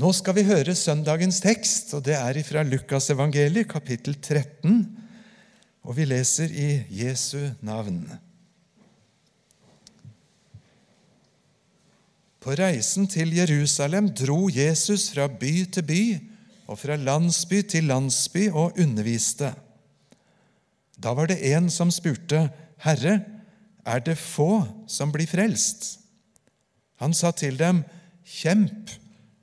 Nå skal vi høre søndagens tekst, og det er fra Lukasevangeliet, kapittel 13. Og vi leser i Jesu navn. På reisen til Jerusalem dro Jesus fra by til by og fra landsby til landsby og underviste. Da var det en som spurte, 'Herre, er det få som blir frelst?' Han sa til dem, 'Kjemp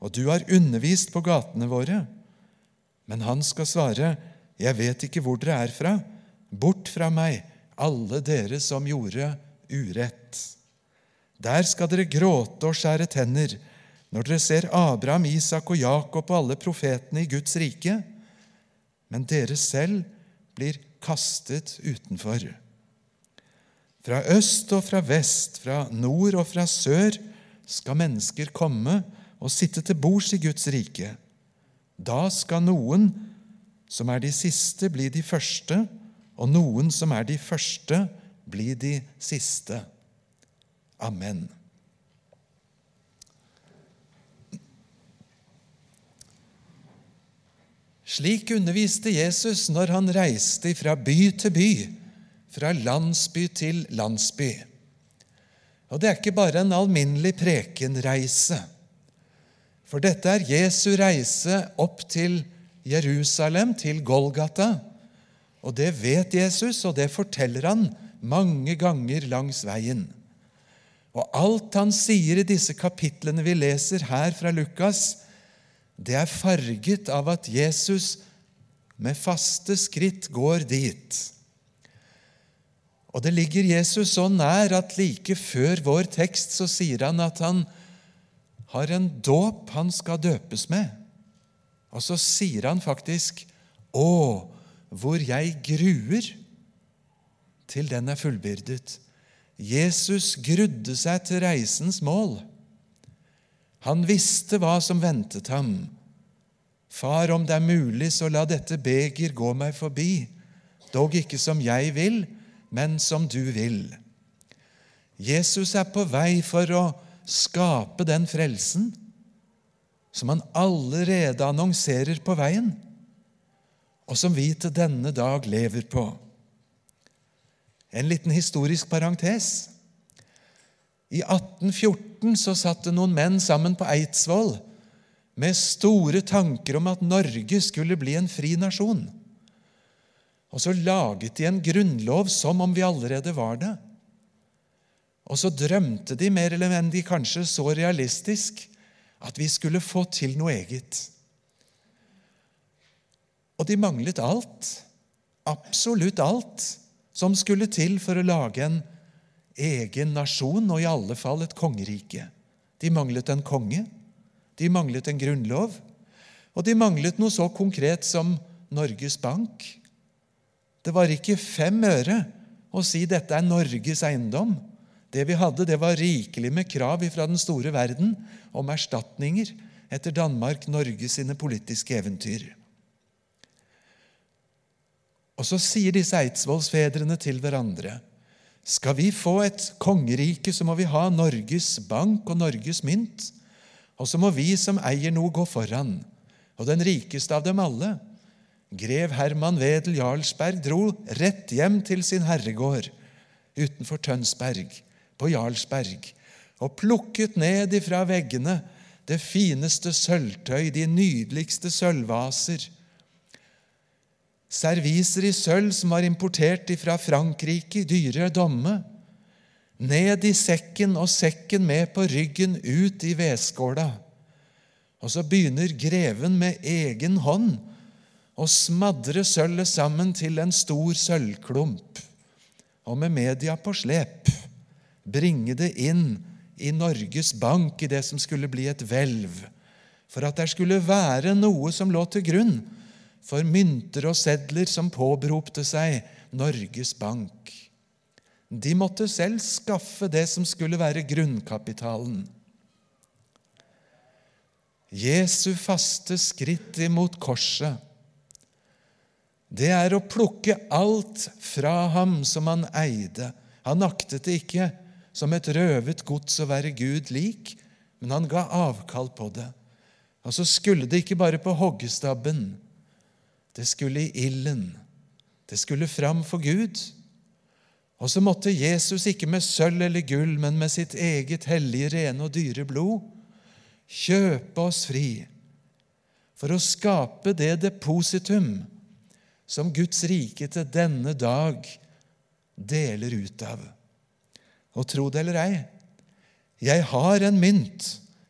og du har undervist på gatene våre.' Men han skal svare, 'Jeg vet ikke hvor dere er fra. Bort fra meg, alle dere som gjorde urett.' Der skal dere gråte og skjære tenner når dere ser Abraham, Isak og Jakob og alle profetene i Guds rike, men dere selv blir kastet utenfor. Fra øst og fra vest, fra nord og fra sør skal mennesker komme og sitte til bords i Guds rike. Da skal noen som er de siste, bli de første, og noen som er de første, bli de siste. Amen. Slik underviste Jesus når han reiste fra by til by, fra landsby til landsby. Og det er ikke bare en alminnelig prekenreise. For dette er Jesu reise opp til Jerusalem, til Golgata. Og det vet Jesus, og det forteller han mange ganger langs veien. Og alt han sier i disse kapitlene vi leser her fra Lukas, det er farget av at Jesus med faste skritt går dit. Og det ligger Jesus så nær at like før vår tekst så sier han at han har en dåp han skal døpes med. Og så sier han faktisk 'Å, hvor jeg gruer' til den er fullbyrdet. Jesus grudde seg til reisens mål. Han visste hva som ventet ham. Far, om det er mulig, så la dette beger gå meg forbi, dog ikke som jeg vil, men som du vil. Jesus er på vei for å skape den frelsen som han allerede annonserer på veien, og som vi til denne dag lever på. En liten historisk parentes. I 1814 så satt det noen menn sammen på Eidsvoll med store tanker om at Norge skulle bli en fri nasjon. Og så laget de en grunnlov som om vi allerede var det. Og så drømte de mer eller mindre kanskje så realistisk at vi skulle få til noe eget. Og de manglet alt. Absolutt alt som skulle til for å lage en egen nasjon, og i alle fall et kongerike. De manglet en konge, de manglet en grunnlov, og de manglet noe så konkret som Norges Bank. Det var ikke fem øre å si dette er Norges eiendom. Det vi hadde, det var rikelig med krav fra den store verden om erstatninger etter Danmark-Norge sine politiske eventyr. Og så sier disse eidsvollsfedrene til hverandre skal vi få et kongerike, så må vi ha Norges bank og Norges mynt. Og så må vi som eier noe, gå foran. Og den rikeste av dem alle, grev Herman Wedel Jarlsberg, dro rett hjem til sin herregård utenfor Tønsberg, på Jarlsberg, og plukket ned ifra veggene det fineste sølvtøy, de nydeligste sølvvaser, serviser i sølv som var importert fra Frankrike, dyre domme, ned i sekken og sekken med på ryggen ut i vedskåla. Og så begynner greven med egen hånd å smadre sølvet sammen til en stor sølvklump, og med media på slep bringe det inn i Norges Bank, i det som skulle bli et hvelv, for at det skulle være noe som lå til grunn for mynter og sedler som påberopte seg Norges Bank. De måtte selv skaffe det som skulle være grunnkapitalen. Jesu faste skritt imot korset, det er å plukke alt fra ham som han eide. Han aktet det ikke som et røvet gods å være Gud lik, men han ga avkall på det. Og så skulle det ikke bare på hoggestabben, det skulle i ilden. Det skulle fram for Gud. Og så måtte Jesus ikke med sølv eller gull, men med sitt eget hellige, rene og dyre blod kjøpe oss fri for å skape det depositum som Guds rike til denne dag deler ut av. Og tro det eller ei, jeg har en mynt,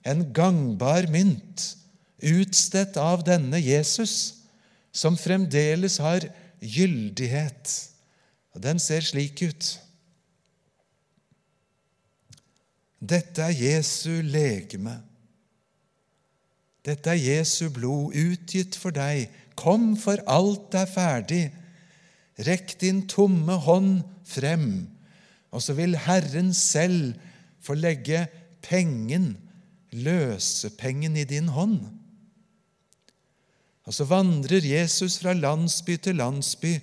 en gangbar mynt, utstedt av denne Jesus, som fremdeles har gyldighet. Og Den ser slik ut. Dette er Jesu legeme. Dette er Jesu blod, utgitt for deg. Kom, for alt er ferdig. Rekk din tomme hånd frem, og så vil Herren selv få legge pengen, løsepengen, i din hånd. Og så vandrer Jesus fra landsby til landsby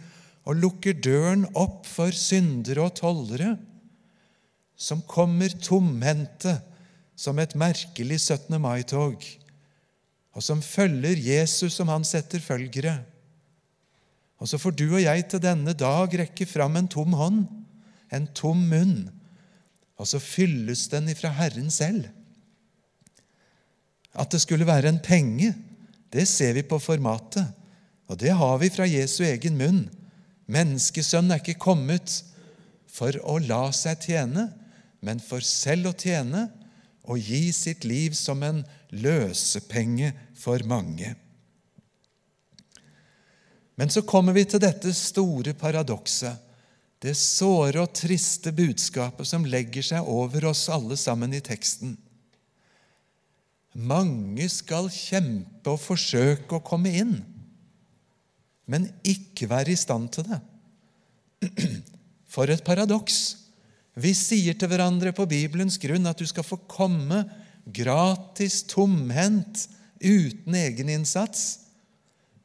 og lukker døren opp for syndere og tollere, som kommer tomhendte som et merkelig 17. mai-tog, og som følger Jesus som hans etterfølgere. Og så får du og jeg til denne dag rekke fram en tom hånd, en tom munn, og så fylles den ifra Herren selv. At det skulle være en penge, det ser vi på formatet, og det har vi fra Jesu egen munn. Menneskesønnen er ikke kommet for å la seg tjene, men for selv å tjene og gi sitt liv som en løsepenge for mange. Men så kommer vi til dette store paradokset, det såre og triste budskapet som legger seg over oss alle sammen i teksten. Mange skal kjempe og forsøke å komme inn, men ikke være i stand til det. For et paradoks! Vi sier til hverandre på Bibelens grunn at du skal få komme gratis, tomhendt, uten egeninnsats.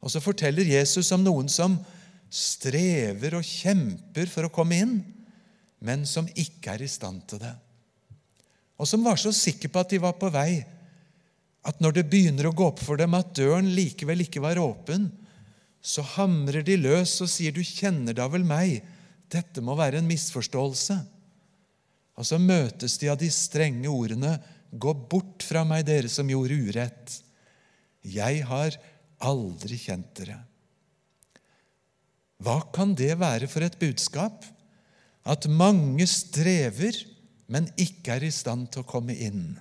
Og så forteller Jesus om noen som strever og kjemper for å komme inn, men som ikke er i stand til det. Og som var så sikre på at de var på vei at når det begynner å gå opp for dem at døren likevel ikke var åpen, så hamrer de løs og sier, 'Du kjenner da vel meg? Dette må være en misforståelse.' Og så møtes de av de strenge ordene, 'Gå bort fra meg, dere som gjorde urett.' Jeg har aldri kjent dere. Hva kan det være for et budskap? At mange strever, men ikke er i stand til å komme inn.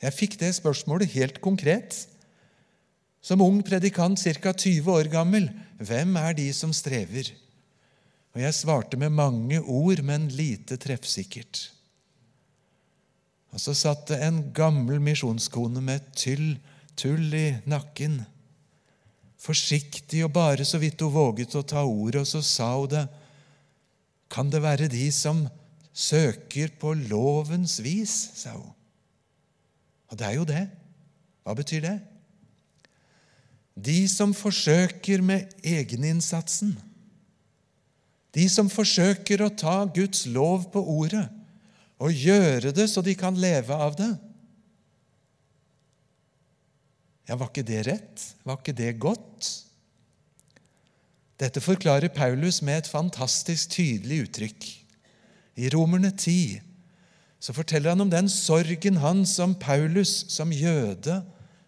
Jeg fikk det spørsmålet helt konkret. Som ung predikant, ca. 20 år gammel, hvem er de som strever? Og jeg svarte med mange ord, men lite treffsikkert. Og så satt det en gammel misjonskone med tyll, tull i nakken. Forsiktig og bare så vidt hun våget å ta ordet, og så sa hun det. Kan det være de som søker på lovens vis? sa hun. Og det er jo det. Hva betyr det? De som forsøker med egeninnsatsen. De som forsøker å ta Guds lov på ordet og gjøre det så de kan leve av det. Ja, var ikke det rett? Var ikke det godt? Dette forklarer Paulus med et fantastisk tydelig uttrykk. I Romerne 10 så forteller han om den sorgen han som Paulus, som jøde,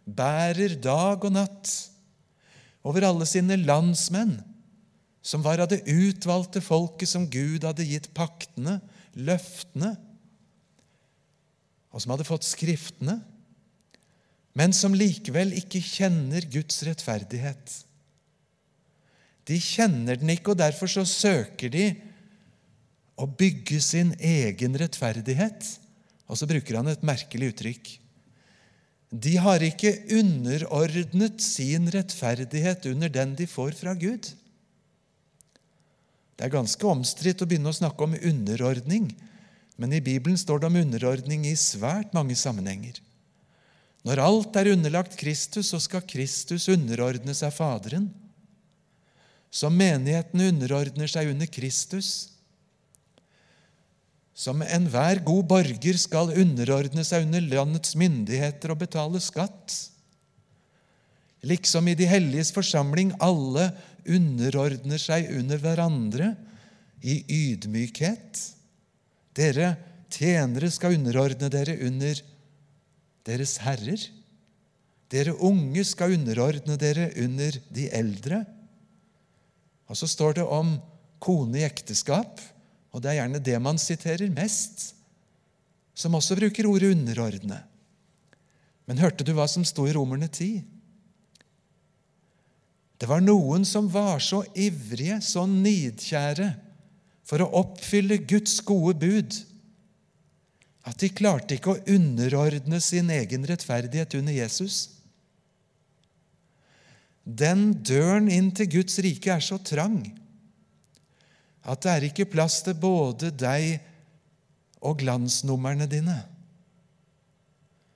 bærer dag og natt over alle sine landsmenn, som var av det utvalgte folket som Gud hadde gitt paktene, løftene, og som hadde fått Skriftene, men som likevel ikke kjenner Guds rettferdighet. De kjenner den ikke, og derfor så søker de å bygge sin egen rettferdighet. Og så bruker han et merkelig uttrykk. de har ikke underordnet sin rettferdighet under den de får fra Gud. Det er ganske omstridt å begynne å snakke om underordning, men i Bibelen står det om underordning i svært mange sammenhenger. Når alt er underlagt Kristus, så skal Kristus underordne seg Faderen. Som menigheten underordner seg under Kristus, som enhver god borger skal underordne seg under landets myndigheter og betale skatt. Liksom i de helliges forsamling alle underordner seg under hverandre i ydmykhet. Dere tjenere skal underordne dere under deres herrer. Dere unge skal underordne dere under de eldre. Og så står det om kone i ekteskap. Og det er gjerne det man siterer mest, som også bruker ordet 'underordne'. Men hørte du hva som sto i Romerne 10? Det var noen som var så ivrige, så nidkjære, for å oppfylle Guds gode bud, at de klarte ikke å underordne sin egen rettferdighet under Jesus. Den døren inn til Guds rike er så trang at det er ikke plass til både deg og glansnumrene dine.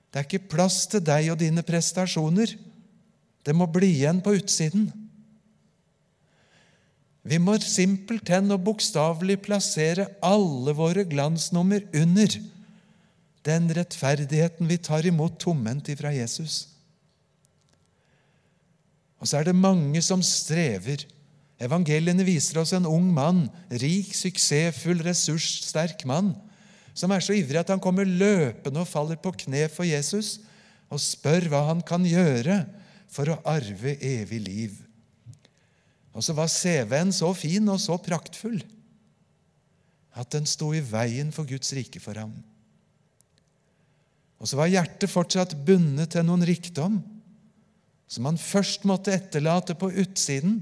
Det er ikke plass til deg og dine prestasjoner. Det må bli igjen på utsiden. Vi må simpelthen og bokstavelig plassere alle våre glansnummer under den rettferdigheten vi tar imot tomhendt ifra Jesus. Og så er det mange som strever Evangeliene viser oss en ung mann, rik, suksessfull, ressurssterk mann, som er så ivrig at han kommer løpende og faller på kne for Jesus og spør hva han kan gjøre for å arve evig liv. Og så var CV-en så fin og så praktfull at den sto i veien for Guds rike for ham. Og så var hjertet fortsatt bundet til noen rikdom som han først måtte etterlate på utsiden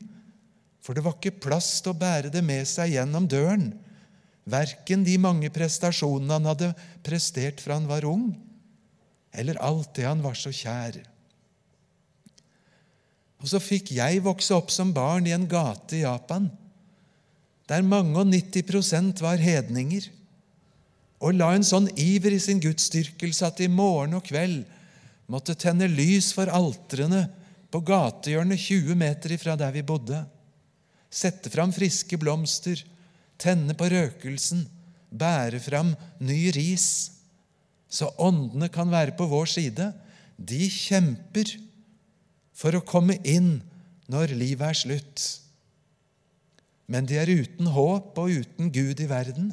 for det var ikke plass til å bære det med seg gjennom døren, verken de mange prestasjonene han hadde prestert fra han var ung, eller alt det han var så kjær. Og så fikk jeg vokse opp som barn i en gate i Japan, der mange og 90% var hedninger, og la en sånn iver i sin gudsdyrkelse at de morgen og kveld måtte tenne lys for altrene på gatehjørnet 20 meter ifra der vi bodde sette fram friske blomster, tenne på røkelsen, bære fram ny ris, så åndene kan være på vår side. De kjemper for å komme inn når livet er slutt. Men de er uten håp og uten Gud i verden.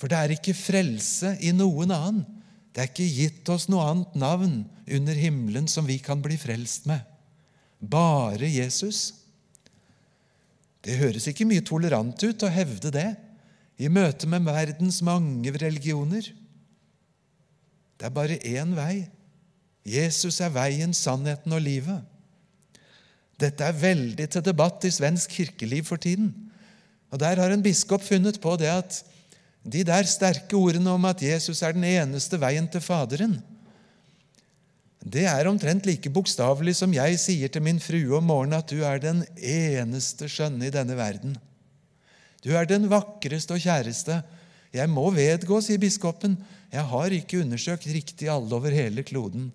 For det er ikke frelse i noen annen. Det er ikke gitt oss noe annet navn under himmelen som vi kan bli frelst med. Bare Jesus. Det høres ikke mye tolerant ut å hevde det i møte med verdens mange religioner. Det er bare én vei. Jesus er veien, sannheten og livet. Dette er veldig til debatt i svensk kirkeliv for tiden. Og Der har en biskop funnet på det at de der sterke ordene om at Jesus er den eneste veien til Faderen, det er omtrent like bokstavelig som jeg sier til min frue om morgenen at du er den eneste skjønne i denne verden. Du er den vakreste og kjæreste. Jeg må vedgå, sier biskopen, jeg har ikke undersøkt riktig alle over hele kloden.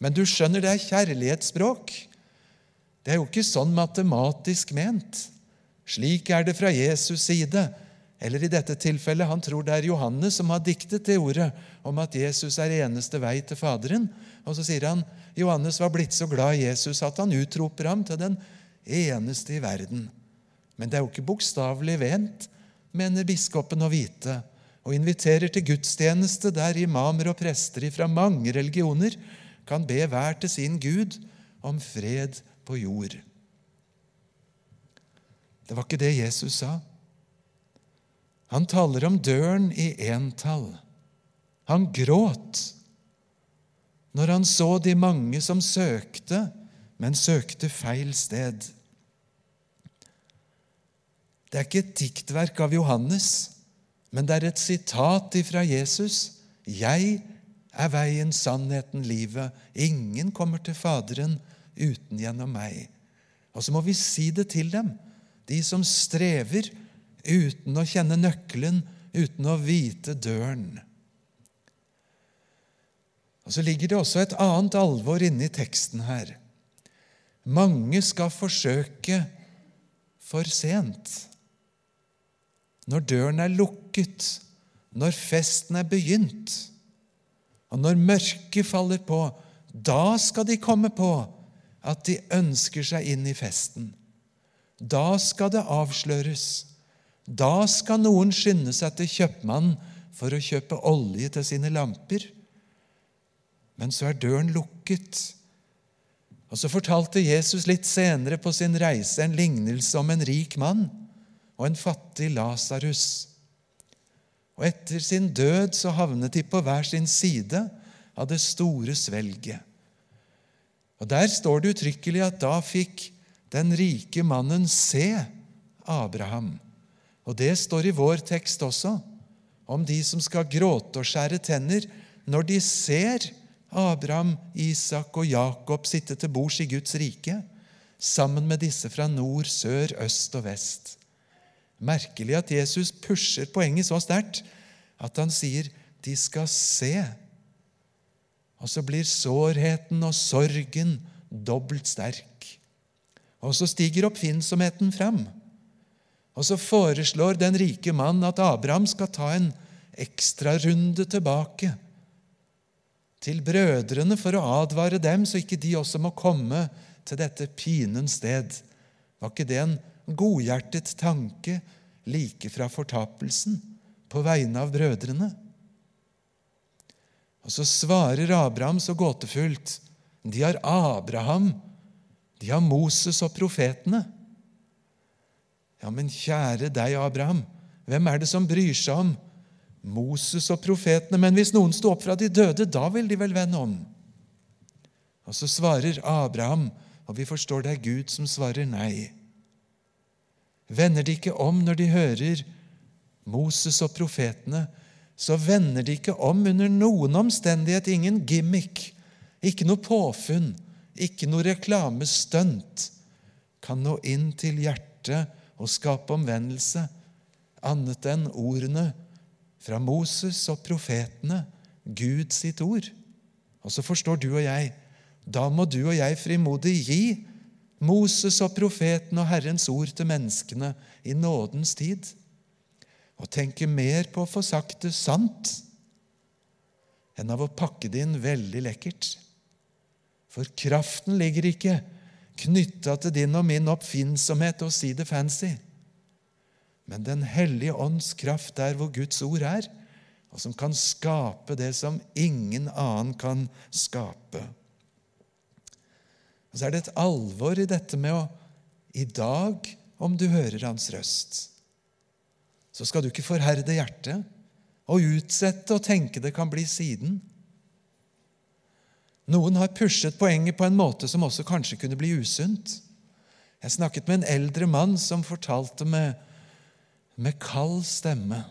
Men du skjønner, det er kjærlighetsspråk. Det er jo ikke sånn matematisk ment. Slik er det fra Jesus' side. Eller i dette tilfellet, han tror det er Johannes som har diktet det ordet om at Jesus er eneste vei til Faderen. Og så sier han Johannes var blitt så glad i Jesus at han utroper ham til den eneste i verden. Men det er jo ikke bokstavelig vent, mener biskopen å vite, og inviterer til gudstjeneste der imamer og prester fra mange religioner kan be hver til sin Gud om fred på jord. Det var ikke det Jesus sa. Han taler om døren i entall. Han gråt når han så de mange som søkte, men søkte feil sted. Det er ikke et diktverk av Johannes, men det er et sitat ifra Jesus. 'Jeg er veien, sannheten, livet. Ingen kommer til Faderen uten gjennom meg. Og så må vi si det til dem, de som strever uten å kjenne nøkkelen, uten å vite døren. Og Så ligger det også et annet alvor inne i teksten her. Mange skal forsøke for sent. Når døren er lukket, når festen er begynt, og når mørket faller på, da skal de komme på at de ønsker seg inn i festen. Da skal det avsløres. Da skal noen skynde seg til kjøpmannen for å kjøpe olje til sine lamper. Men så er døren lukket. Og Så fortalte Jesus litt senere på sin reise en lignelse om en rik mann og en fattig Lasarus. Og etter sin død så havnet de på hver sin side av det store svelget. Og Der står det uttrykkelig at da fikk den rike mannen se Abraham. Og det står i vår tekst også, om de som skal gråte og skjære tenner når de ser Abraham, Isak og Jakob sitte til bords i Guds rike, sammen med disse fra nord, sør, øst og vest. Merkelig at Jesus pusher poenget så sterkt at han sier de skal se. Og så blir sårheten og sorgen dobbelt sterk. Og så stiger oppfinnsomheten fram. Og så foreslår den rike mann at Abraham skal ta en ekstrarunde tilbake til brødrene for å advare dem, så ikke de også må komme til dette pinens sted. Var ikke det en godhjertet tanke like fra fortapelsen på vegne av brødrene? Og så svarer Abraham så gåtefullt. De har Abraham, de har Moses og profetene. Ja, men kjære deg, Abraham, hvem er det som bryr seg om Moses og profetene? Men hvis noen sto opp fra de døde, da vil de vel vende om? Og så svarer Abraham, og vi forstår det er Gud som svarer nei. Vender de ikke om når de hører Moses og profetene, så vender de ikke om under noen omstendighet. Ingen gimmick, ikke noe påfunn, ikke noe reklamestunt kan nå inn til hjertet og skape omvendelse, annet enn ordene fra Moses og profetene, Gud sitt ord. Og så forstår du og jeg da må du og jeg frimodig gi Moses og profeten og Herrens ord til menneskene i nådens tid, og tenke mer på å få sagt det sant enn av å pakke det inn veldig lekkert. For kraften ligger ikke knytta til din og min oppfinnsomhet og si det fancy, men Den hellige ånds kraft der hvor Guds ord er, og som kan skape det som ingen annen kan skape. Og Så er det et alvor i dette med å I dag, om du hører Hans røst, så skal du ikke forherde hjertet og utsette og tenke det kan bli siden. Noen har pushet poenget på en måte som også kanskje kunne bli usunt. Jeg snakket med en eldre mann som fortalte med, med kald stemme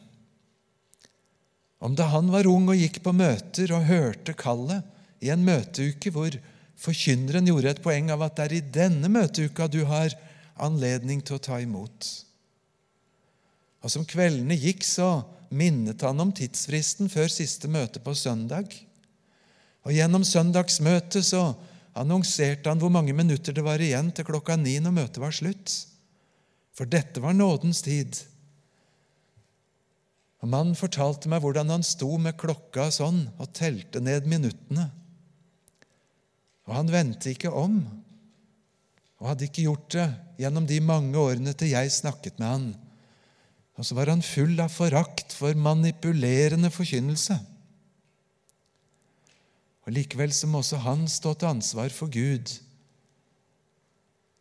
om da han var ung og gikk på møter og hørte kallet i en møteuke hvor Forkynneren gjorde et poeng av at det er i denne møteuka du har anledning til å ta imot. Og Som kveldene gikk, så minnet han om tidsfristen før siste møte på søndag. Og Gjennom søndagsmøtet så annonserte han hvor mange minutter det var igjen til klokka ni når møtet var slutt. For dette var nådens tid. Og Mannen fortalte meg hvordan han sto med klokka sånn og telte ned minuttene. Og han vendte ikke om, og hadde ikke gjort det gjennom de mange årene til jeg snakket med han. Og så var han full av forakt for manipulerende forkynnelse. Og Likevel så må også han stå til ansvar for Gud,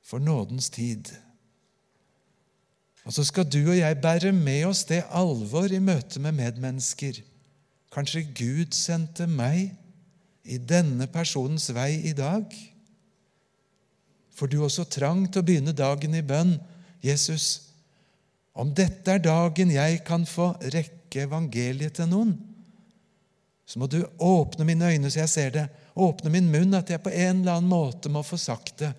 for nådens tid. Og så skal du og jeg bære med oss det alvor i møte med medmennesker. Kanskje Gud sendte meg i denne personens vei i dag? For du også trang til å begynne dagen i bønn? Jesus, om dette er dagen jeg kan få rekke evangeliet til noen, så må du åpne mine øyne så jeg ser det. Åpne min munn, at jeg på en eller annen måte må få sagt det.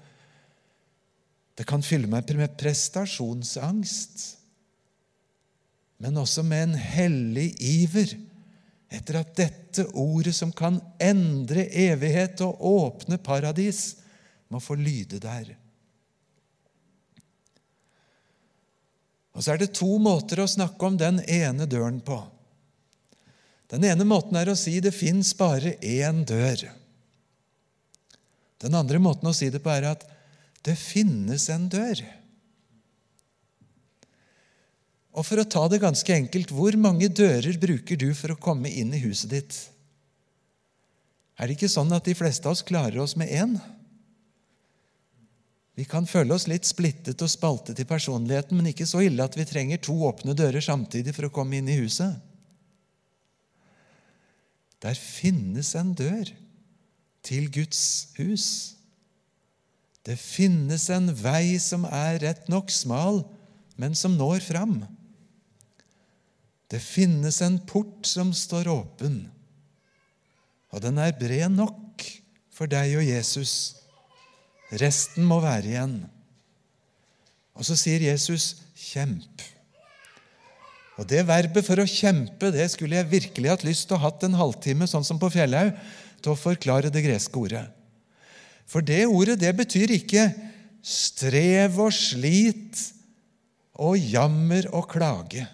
Det kan fylle meg med prestasjonsangst, men også med en hellig iver etter at dette ordet som kan endre evighet og åpne paradis, må få lyde der. Og Så er det to måter å snakke om den ene døren på. Den ene måten er å si det fins bare én dør. Den andre måten å si det på er at det finnes en dør. Og for å ta det ganske enkelt hvor mange dører bruker du for å komme inn i huset ditt? Er det ikke sånn at de fleste av oss klarer oss med én? Vi kan føle oss litt splittet og spaltet i personligheten, men ikke så ille at vi trenger to åpne dører samtidig for å komme inn i huset. Der finnes en dør til Guds hus. Det finnes en vei som er rett nok smal, men som når fram. Det finnes en port som står åpen, og den er bred nok for deg og Jesus Resten må være igjen. Og så sier Jesus 'kjemp'. Og Det verbet for å kjempe det skulle jeg virkelig hatt lyst til å hatt en halvtime sånn som på Fjellhaug, til å forklare det greske ordet. For det ordet det betyr ikke strev og slit og jammer og klage.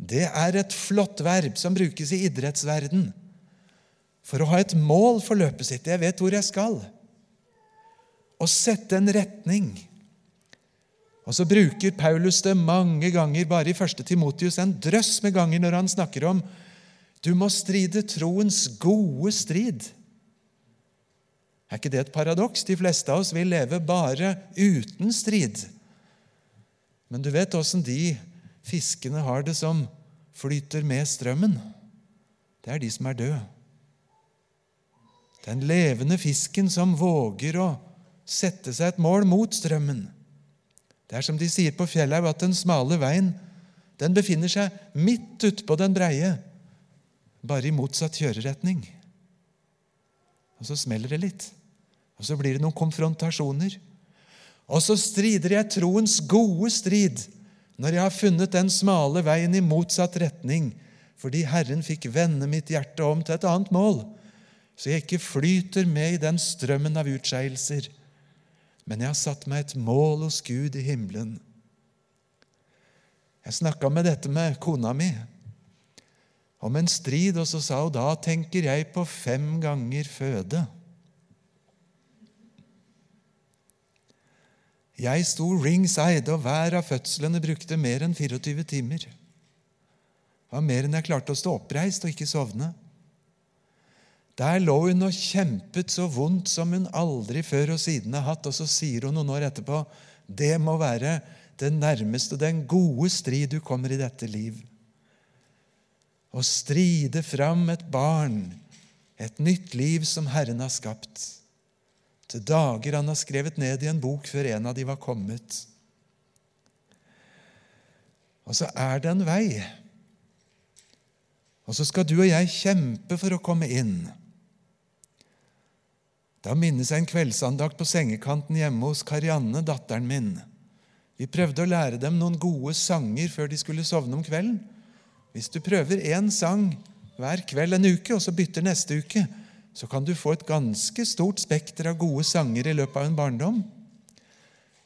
Det er et flott verb som brukes i idrettsverden for å ha et mål for løpet sitt. Jeg vet hvor jeg skal å sette en retning. Og så bruker Paulus det mange ganger, bare i 1. Timotius, en drøss med ganger når han snakker om du må stride troens gode strid. Er ikke det et paradoks? De fleste av oss vil leve bare uten strid. Men du vet åssen de fiskene har det som flyter med strømmen. Det er de som er døde. Den levende fisken som våger å sette seg et mål mot strømmen. Det er som de sier på Fjellhaug, at den smale veien den befinner seg midt utpå den breie, bare i motsatt kjøreretning. Og så smeller det litt, og så blir det noen konfrontasjoner. Og så strider jeg troens gode strid når jeg har funnet den smale veien i motsatt retning, fordi Herren fikk vende mitt hjerte om til et annet mål, så jeg ikke flyter med i den strømmen av utskeielser men jeg har satt meg et mål hos Gud i himmelen. Jeg snakka med dette med kona mi om en strid, og så sa hun da tenker jeg på fem ganger føde. Jeg sto ringside, og hver av fødslene brukte mer enn 24 timer. Det var mer enn jeg klarte å stå oppreist og ikke sovne. Der lå hun og kjempet så vondt som hun aldri før og siden har hatt. Og så sier hun noen år etterpå det må være det nærmeste den gode strid du kommer i dette liv. Å stride fram et barn, et nytt liv som Herren har skapt. Til dager han har skrevet ned i en bok før en av de var kommet. Og så er det en vei. Og så skal du og jeg kjempe for å komme inn. Da minnes jeg en kveldsandakt på sengekanten hjemme hos Karianne, datteren min. Vi prøvde å lære dem noen gode sanger før de skulle sovne om kvelden. Hvis du prøver én sang hver kveld en uke, og så bytter neste uke, så kan du få et ganske stort spekter av gode sanger i løpet av en barndom.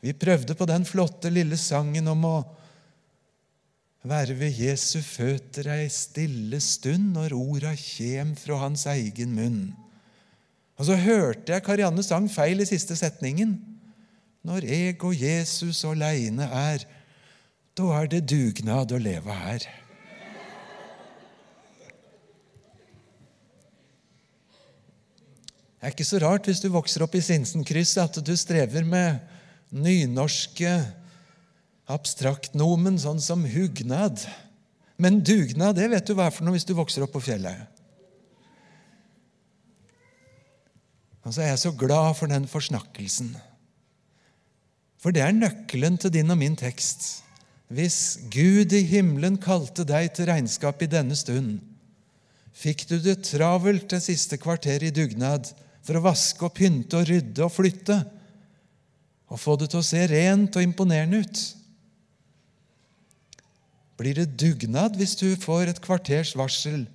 Vi prøvde på den flotte, lille sangen om å være ved Jesu føtter ei stille stund når orda kjem fra hans egen munn. Og så hørte jeg Karianne sang feil i siste setningen. Når jeg og Jesus aleine er, da er det dugnad å leve her. Det er ikke så rart hvis du vokser opp i Sinsenkrysset, at du strever med nynorske abstraktnomen, sånn som hugnad. Men dugnad det vet du hva er for noe hvis du vokser opp på fjellet. Og så er jeg så glad for den forsnakkelsen. For det er nøkkelen til din og min tekst. Hvis Gud i himmelen kalte deg til regnskap i denne stund, Fikk du det travelt det siste kvarteret i dugnad for å vaske og pynte og rydde og flytte og få det til å se rent og imponerende ut? Blir det dugnad hvis du får et kvarters varsel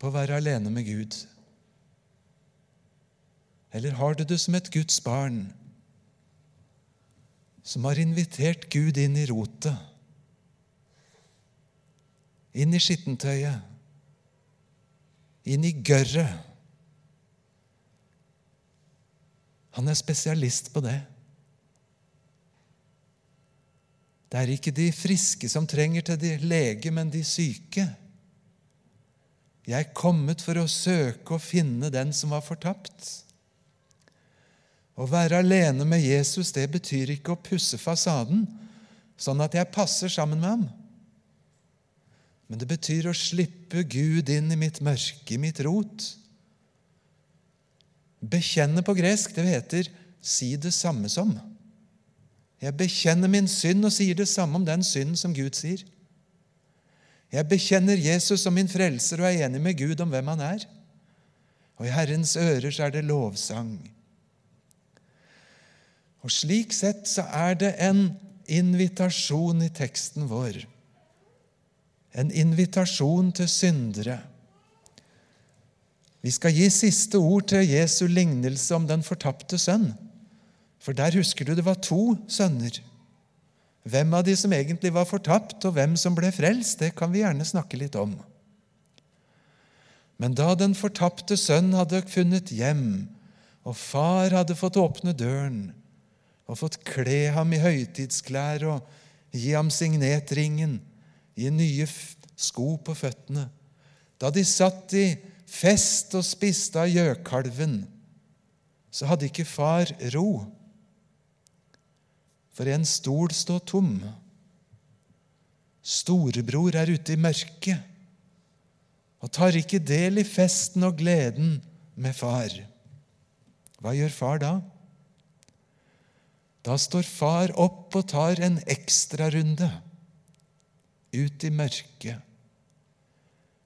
på å være alene med Gud? Eller har du det som et Guds barn som har invitert Gud inn i rotet, inn i skittentøyet, inn i gørret? Han er spesialist på det. Det er ikke de friske som trenger til de lege, men de syke. Jeg er kommet for å søke og finne den som var fortapt. Å være alene med Jesus det betyr ikke å pusse fasaden sånn at jeg passer sammen med ham. Men det betyr å slippe Gud inn i mitt mørke, i mitt rot. Bekjenne på gresk, det heter 'si det samme som'. Jeg bekjenner min synd og sier det samme om den synden som Gud sier. Jeg bekjenner Jesus som min frelser og er enig med Gud om hvem han er. Og i Herrens ører så er det lovsang. Og Slik sett så er det en invitasjon i teksten vår. En invitasjon til syndere. Vi skal gi siste ord til Jesu lignelse om den fortapte sønn. For der husker du det var to sønner. Hvem av de som egentlig var fortapt, og hvem som ble frelst, det kan vi gjerne snakke litt om. Men da den fortapte sønn hadde funnet hjem, og far hadde fått åpne døren, og fått kle ham i høytidsklær og gi ham signetringen, gi nye sko på føttene. Da de satt i fest og spiste av gjøkalven, så hadde ikke far ro, for en stol står tom. Storebror er ute i mørket og tar ikke del i festen og gleden med far. Hva gjør far da? Da står far opp og tar en ekstrarunde ut i mørket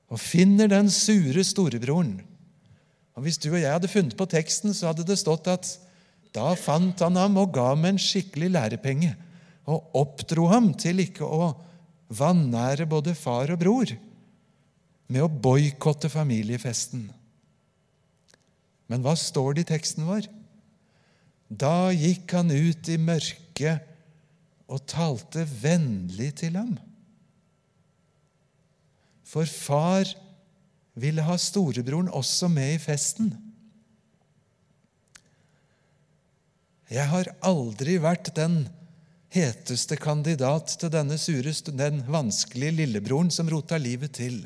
og finner den sure storebroren. Og Hvis du og jeg hadde funnet på teksten, så hadde det stått at da fant han ham og ga ham en skikkelig lærepenge og oppdro ham til ikke å vanære både far og bror med å boikotte familiefesten. Men hva står det i teksten vår? Da gikk han ut i mørket og talte vennlig til ham. For far ville ha storebroren også med i festen. Jeg har aldri vært den heteste kandidat til denne sure, den vanskelige lillebroren som rota livet til.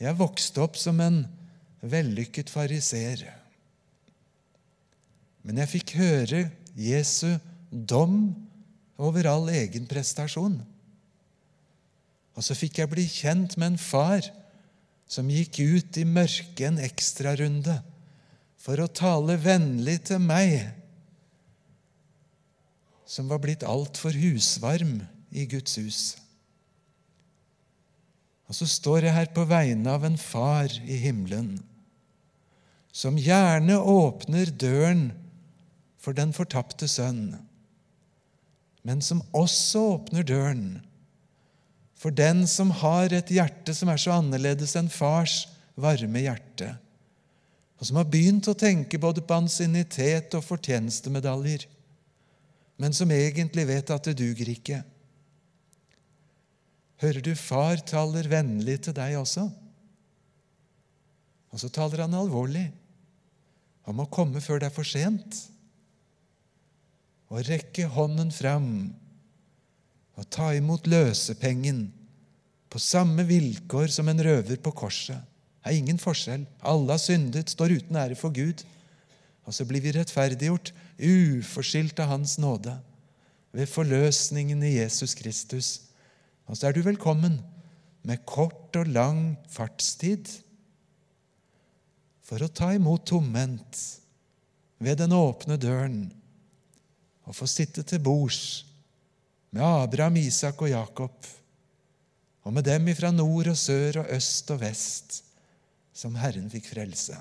Jeg vokste opp som en vellykket fariseer. Men jeg fikk høre Jesu dom over all egen prestasjon. Og så fikk jeg bli kjent med en far som gikk ut i mørket en ekstrarunde for å tale vennlig til meg, som var blitt altfor husvarm i Guds hus. Og så står jeg her på vegne av en far i himmelen som gjerne åpner døren for den fortapte sønn, men som også åpner døren for den som har et hjerte som er så annerledes enn fars varme hjerte, og som har begynt å tenke både på ansiennitet og fortjenestemedaljer, men som egentlig vet at det duger ikke. Hører du far taler vennlig til deg også? Og så taler han alvorlig om å komme før det er for sent og rekke hånden fram og ta imot løsepengen på samme vilkår som en røver på korset. Det er ingen forskjell. Alle har syndet, står uten ære for Gud. Og så blir vi rettferdiggjort, uforskyldt av Hans nåde, ved forløsningen i Jesus Kristus. Og så er du velkommen med kort og lang fartstid for å ta imot tomhendt ved den åpne døren å få sitte til bords med Abraham, Isak og Jakob og med dem ifra nord og sør og øst og vest, som Herren fikk frelse.